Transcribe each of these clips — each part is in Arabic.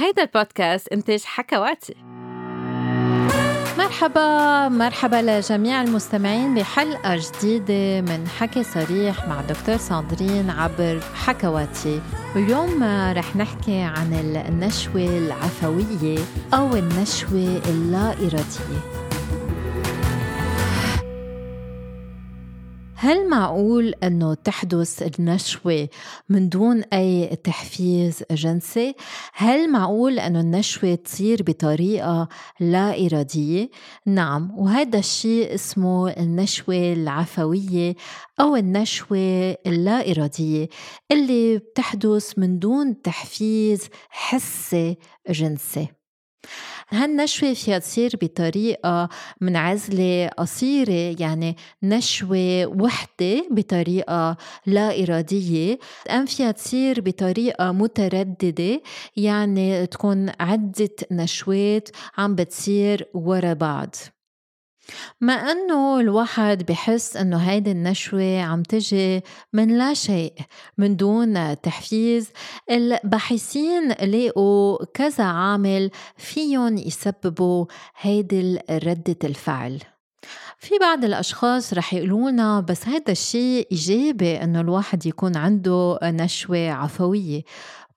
هيدا البودكاست إنتاج حكواتي مرحبا مرحبا لجميع المستمعين بحلقة جديدة من حكي صريح مع دكتور ساندرين عبر حكواتي واليوم رح نحكي عن النشوة العفوية أو النشوة اللا إرادية هل معقول أنه تحدث النشوة من دون أي تحفيز جنسي؟ هل معقول أنه النشوة تصير بطريقة لا إرادية؟ نعم وهذا الشيء اسمه النشوة العفوية أو النشوة اللا إرادية اللي بتحدث من دون تحفيز حسي جنسي هالنشوة فيها تصير بطريقة من عزلة قصيرة؟ يعني نشوة وحدة بطريقة لا إرادية. أم فيها تصير بطريقة مترددة؟ يعني تكون عدة نشوات عم بتصير ورا بعض. مع إنه الواحد بحس إنه هيدي النشوة عم تجي من لا شيء من دون تحفيز. الباحثين لقوا كذا عامل فيهم يسببوا هيدي ردة الفعل. في بعض الأشخاص رح يقولونا بس هذا الشيء إيجابي إنه الواحد يكون عنده نشوة عفوية.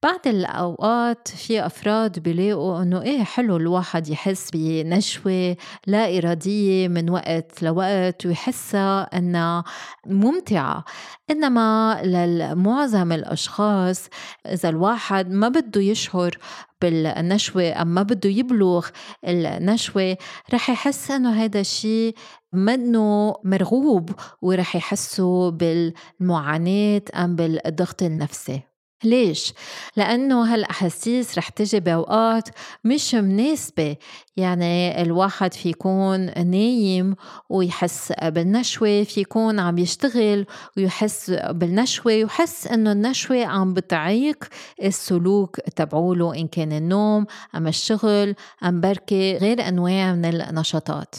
بعض الأوقات في أفراد بيلاقوا إنه إيه حلو الواحد يحس بنشوة لا إرادية من وقت لوقت ويحسها إنها ممتعة. إنما لمعظم الأشخاص إذا الواحد ما بده يشعر بالنشوة أم ما بده يبلغ النشوة رح يحس إنه هذا الشيء منه مرغوب ورح يحسوا بالمعاناة أم بالضغط النفسي. ليش؟ لأنه هالأحاسيس رح تجي بأوقات مش مناسبة يعني الواحد في يكون نايم ويحس بالنشوة في يكون عم يشتغل ويحس بالنشوة ويحس إنه النشوة عم بتعيق السلوك تبعوله إن كان النوم أم الشغل أم بركة غير أنواع من النشاطات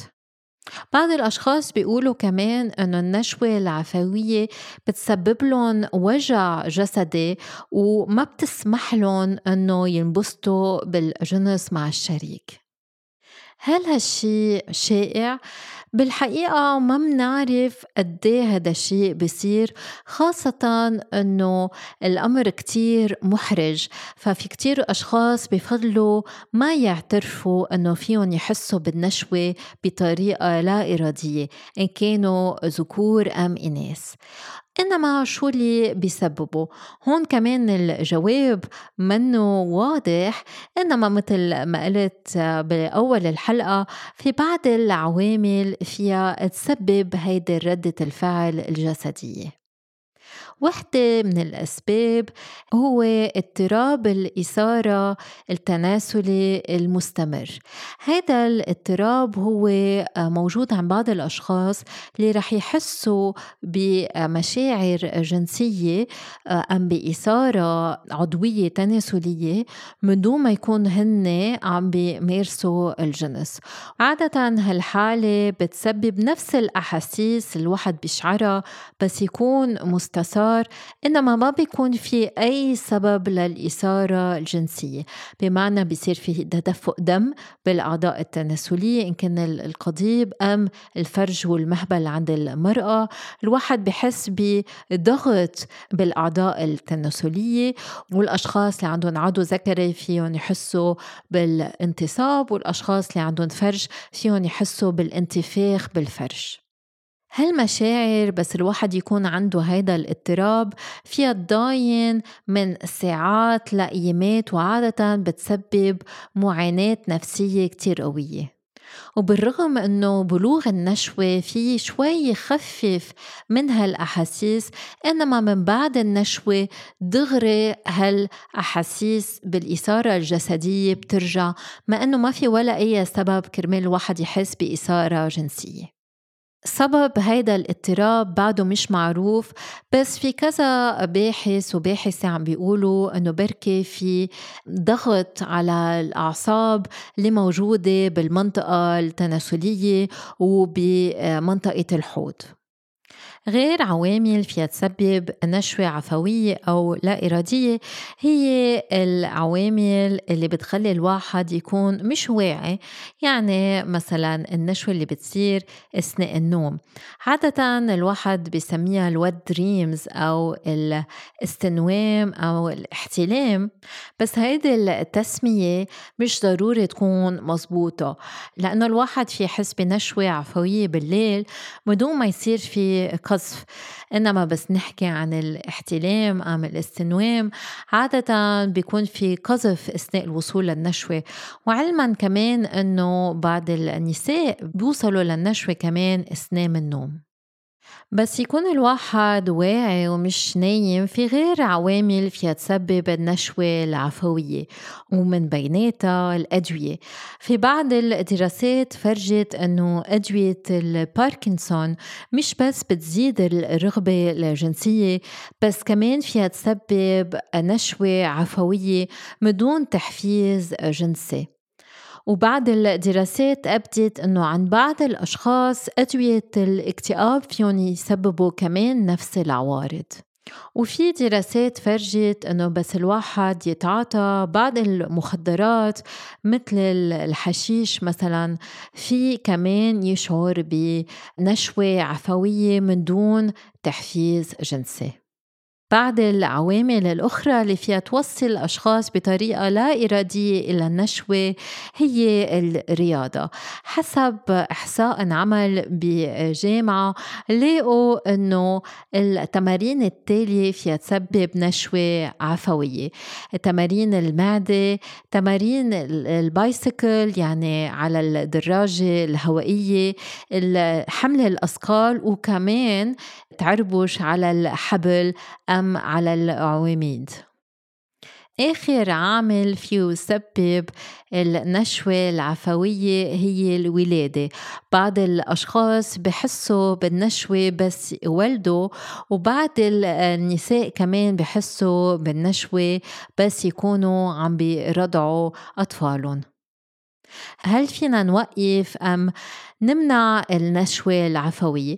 بعض الأشخاص بيقولوا كمان إنه النشوة العفوية بتسبب لهم وجع جسدي وما بتسمح لهم إنه ينبسطوا بالجنس مع الشريك. هل هالشي شائع؟ بالحقيقة ما منعرف قد هذا الشيء بصير خاصة إنه الأمر كتير محرج ففي كتير أشخاص بفضلوا ما يعترفوا إنه فيهم يحسوا بالنشوة بطريقة لا إرادية إن كانوا ذكور أم إناث إنما شو اللي بيسببه؟ هون كمان الجواب منه واضح إنما مثل ما قلت بأول الحلقة في بعض العوامل فيها تسبب هيدي ردة الفعل الجسدية. وحدة من الأسباب هو اضطراب الإثارة التناسلي المستمر. هذا الاضطراب هو موجود عند بعض الأشخاص اللي رح يحسوا بمشاعر جنسية أم بإثارة عضوية تناسلية من دون ما يكون هن عم بيمارسوا الجنس. عادة هالحالة بتسبب نفس الأحاسيس الواحد بيشعرها بس يكون مستثار الإثار إنما ما بيكون في أي سبب للإثارة الجنسية. بمعنى بيصير في تدفق دم بالأعضاء التناسلية إن كان القضيب أم الفرج والمهبل عند المرأة. الواحد بحس بضغط بالأعضاء التناسلية والأشخاص اللي عندهم عضو ذكري فيهم يحسوا بالانتصاب والأشخاص اللي عندهم فرج فيهم يحسوا بالانتفاخ بالفرج. هالمشاعر بس الواحد يكون عنده هيدا الاضطراب؟ فيها تضاين من ساعات لأيامات وعادة بتسبب معاناة نفسية كتير قوية. وبالرغم إنه بلوغ النشوة في شوي يخفف من هالأحاسيس إنما من بعد النشوة دغري هالأحاسيس بالإثارة الجسدية بترجع مع إنه ما في ولا أي سبب كرمال الواحد يحس بإثارة جنسية. سبب هيدا الاضطراب بعده مش معروف بس في كذا باحث وباحثة عم بيقولوا إنه بركي في ضغط على الأعصاب اللي موجودة بالمنطقة التناسلية وبمنطقة الحوض. غير عوامل فيها تسبب نشوة عفوية أو لا إرادية هي العوامل اللي بتخلي الواحد يكون مش واعي. يعني مثلا النشوة اللي بتصير أثناء النوم. عادة الواحد بيسميها الوت دريمز أو الاستنوام أو الاحتلام. بس هيدي التسمية مش ضروري تكون مزبوطة لأنه الواحد في يحس بنشوة عفوية بالليل. بدون ما يصير في قذف إنما بس نحكي عن الاحتلام أم الاستنوام. عادة بيكون في قذف أثناء الوصول للنشوة. وعلما كمان إنه بعض النساء بيوصلوا للنشوة كمان أثناء النوم. بس يكون الواحد واعي ومش نايم في غير عوامل فيها تسبب النشوة العفوية ومن بيناتها الأدوية. في بعض الدراسات فرجت أنه أدوية الباركنسون مش بس بتزيد الرغبة الجنسية بس كمان فيها تسبب نشوة عفوية بدون تحفيز جنسي. وبعد الدراسات أبدت أنه عن بعض الأشخاص أدوية الاكتئاب فيهم يسببوا كمان نفس العوارض. وفي دراسات فرجت إنه بس الواحد يتعاطى بعض المخدرات مثل الحشيش مثلا في كمان يشعر بنشوة عفوية من دون تحفيز جنسي. بعد العوامل الأخرى اللي فيها توصل الأشخاص بطريقة لا إرادية إلى النشوة هي الرياضة. حسب إحصاء عمل بجامعة لقوا أنه التمارين التالية فيها تسبب نشوة عفوية. تمارين المعدة تمارين البايسكل يعني على الدراجة الهوائية حمل الأثقال وكمان تعربش على الحبل أم على العواميد. آخر عامل فيه يسبب النشوة العفوية هي الولادة. بعض الأشخاص بحسوا بالنشوة بس يولدوا وبعض النساء كمان بحسوا بالنشوة بس يكونوا عم بيرضعوا أطفالهم. هل فينا نوقف أم نمنع النشوة العفوية؟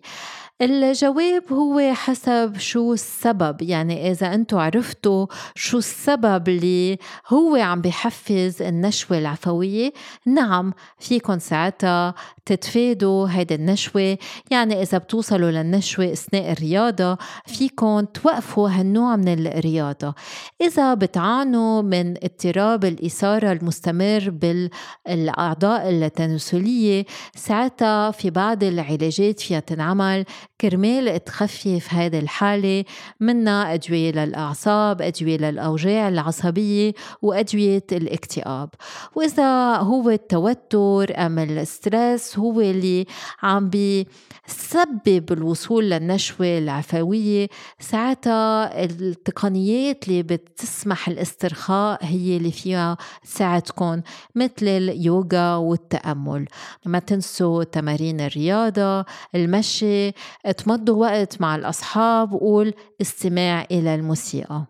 الجواب هو حسب شو السبب. يعني إذا أنتوا عرفتوا شو السبب اللي هو عم بحفز النشوة العفوية نعم فيكن ساعتها تتفادوا هيدي النشوة. يعني إذا بتوصلوا للنشوة أثناء الرياضة فيكن توقفوا هالنوع من الرياضة. إذا بتعانوا من اضطراب الإثارة المستمر بالأعضاء التناسلية ساعتها في بعض العلاجات فيها تنعمل كرمال تخفف هذه الحالة منا أدوية للأعصاب أدوية للأوجاع العصبية وأدوية الاكتئاب. وإذا هو التوتر أم الستريس هو اللي عم بيسبب الوصول للنشوة العفوية ساعتها التقنيات اللي بتسمح الاسترخاء هي اللي فيها تساعدكم مثل اليوغا والتأمل. ما تنسوا تمارين الرياضة المشي تمضوا وقت مع الأصحاب وقول استماع إلى الموسيقى.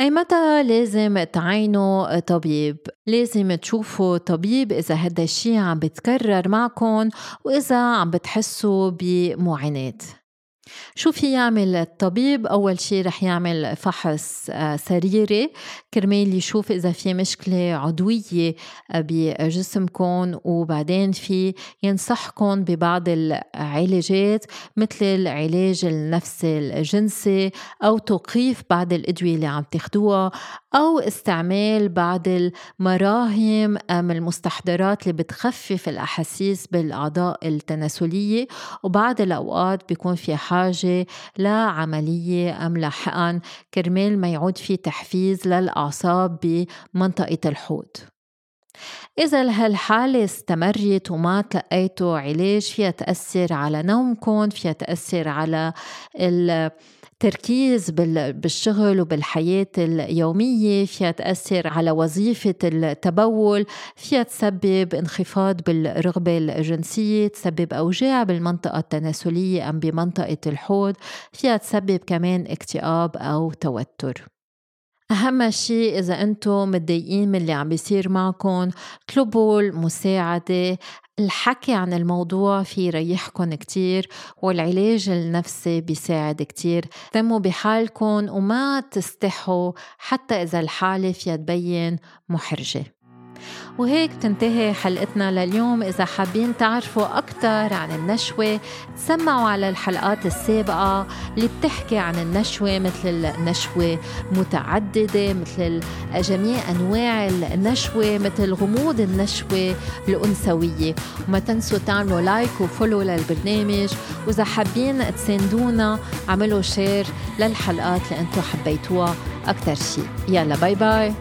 أي متى لازم تعينوا طبيب؟ لازم تشوفوا طبيب إذا هذا الشيء عم بتكرر معكم وإذا عم بتحسوا بمعاناة. شو في يعمل الطبيب؟ أول شي رح يعمل فحص آه، سريري كرمال يشوف إذا في مشكلة عضوية آه، بجسمكم وبعدين في ينصحكم ببعض العلاجات مثل العلاج النفسي الجنسي أو توقيف بعض الأدوية اللي عم تاخدوها أو استعمال بعض المراهم أم المستحضرات اللي بتخفف الأحاسيس بالأعضاء التناسلية. وبعض الأوقات بيكون في حاجة لعملية أم لحقن كرمال ما يعود في تحفيز للأعصاب بمنطقة الحوض. إذا هالحالة استمرت وما تلقيتوا علاج فيها تأثر على نومكم فيها تأثر على التركيز بالشغل وبالحياة اليومية فيها تأثر على وظيفة التبول فيها تسبب انخفاض بالرغبة الجنسية تسبب أوجاع بالمنطقة التناسلية أم بمنطقة الحوض فيها تسبب كمان اكتئاب أو توتر. أهم شيء إذا أنتم متضايقين من اللي عم بيصير معكم اطلبوا المساعدة الحكي عن الموضوع في يريحكم كتير والعلاج النفسي بيساعد كتير. تموا بحالكم وما تستحوا حتى إذا الحالة فيها تبين محرجة. وهيك تنتهي حلقتنا لليوم. إذا حابين تعرفوا أكثر عن النشوة تسمعوا على الحلقات السابقة اللي بتحكي عن النشوة مثل النشوة متعددة مثل جميع أنواع النشوة مثل غموض النشوة الأنثوية. وما تنسوا تعملوا like و follow للبرنامج. وإذا حابين تساندونا عملوا share للحلقات اللي أنتم حبيتوها. أكثر شيء يلا bye bye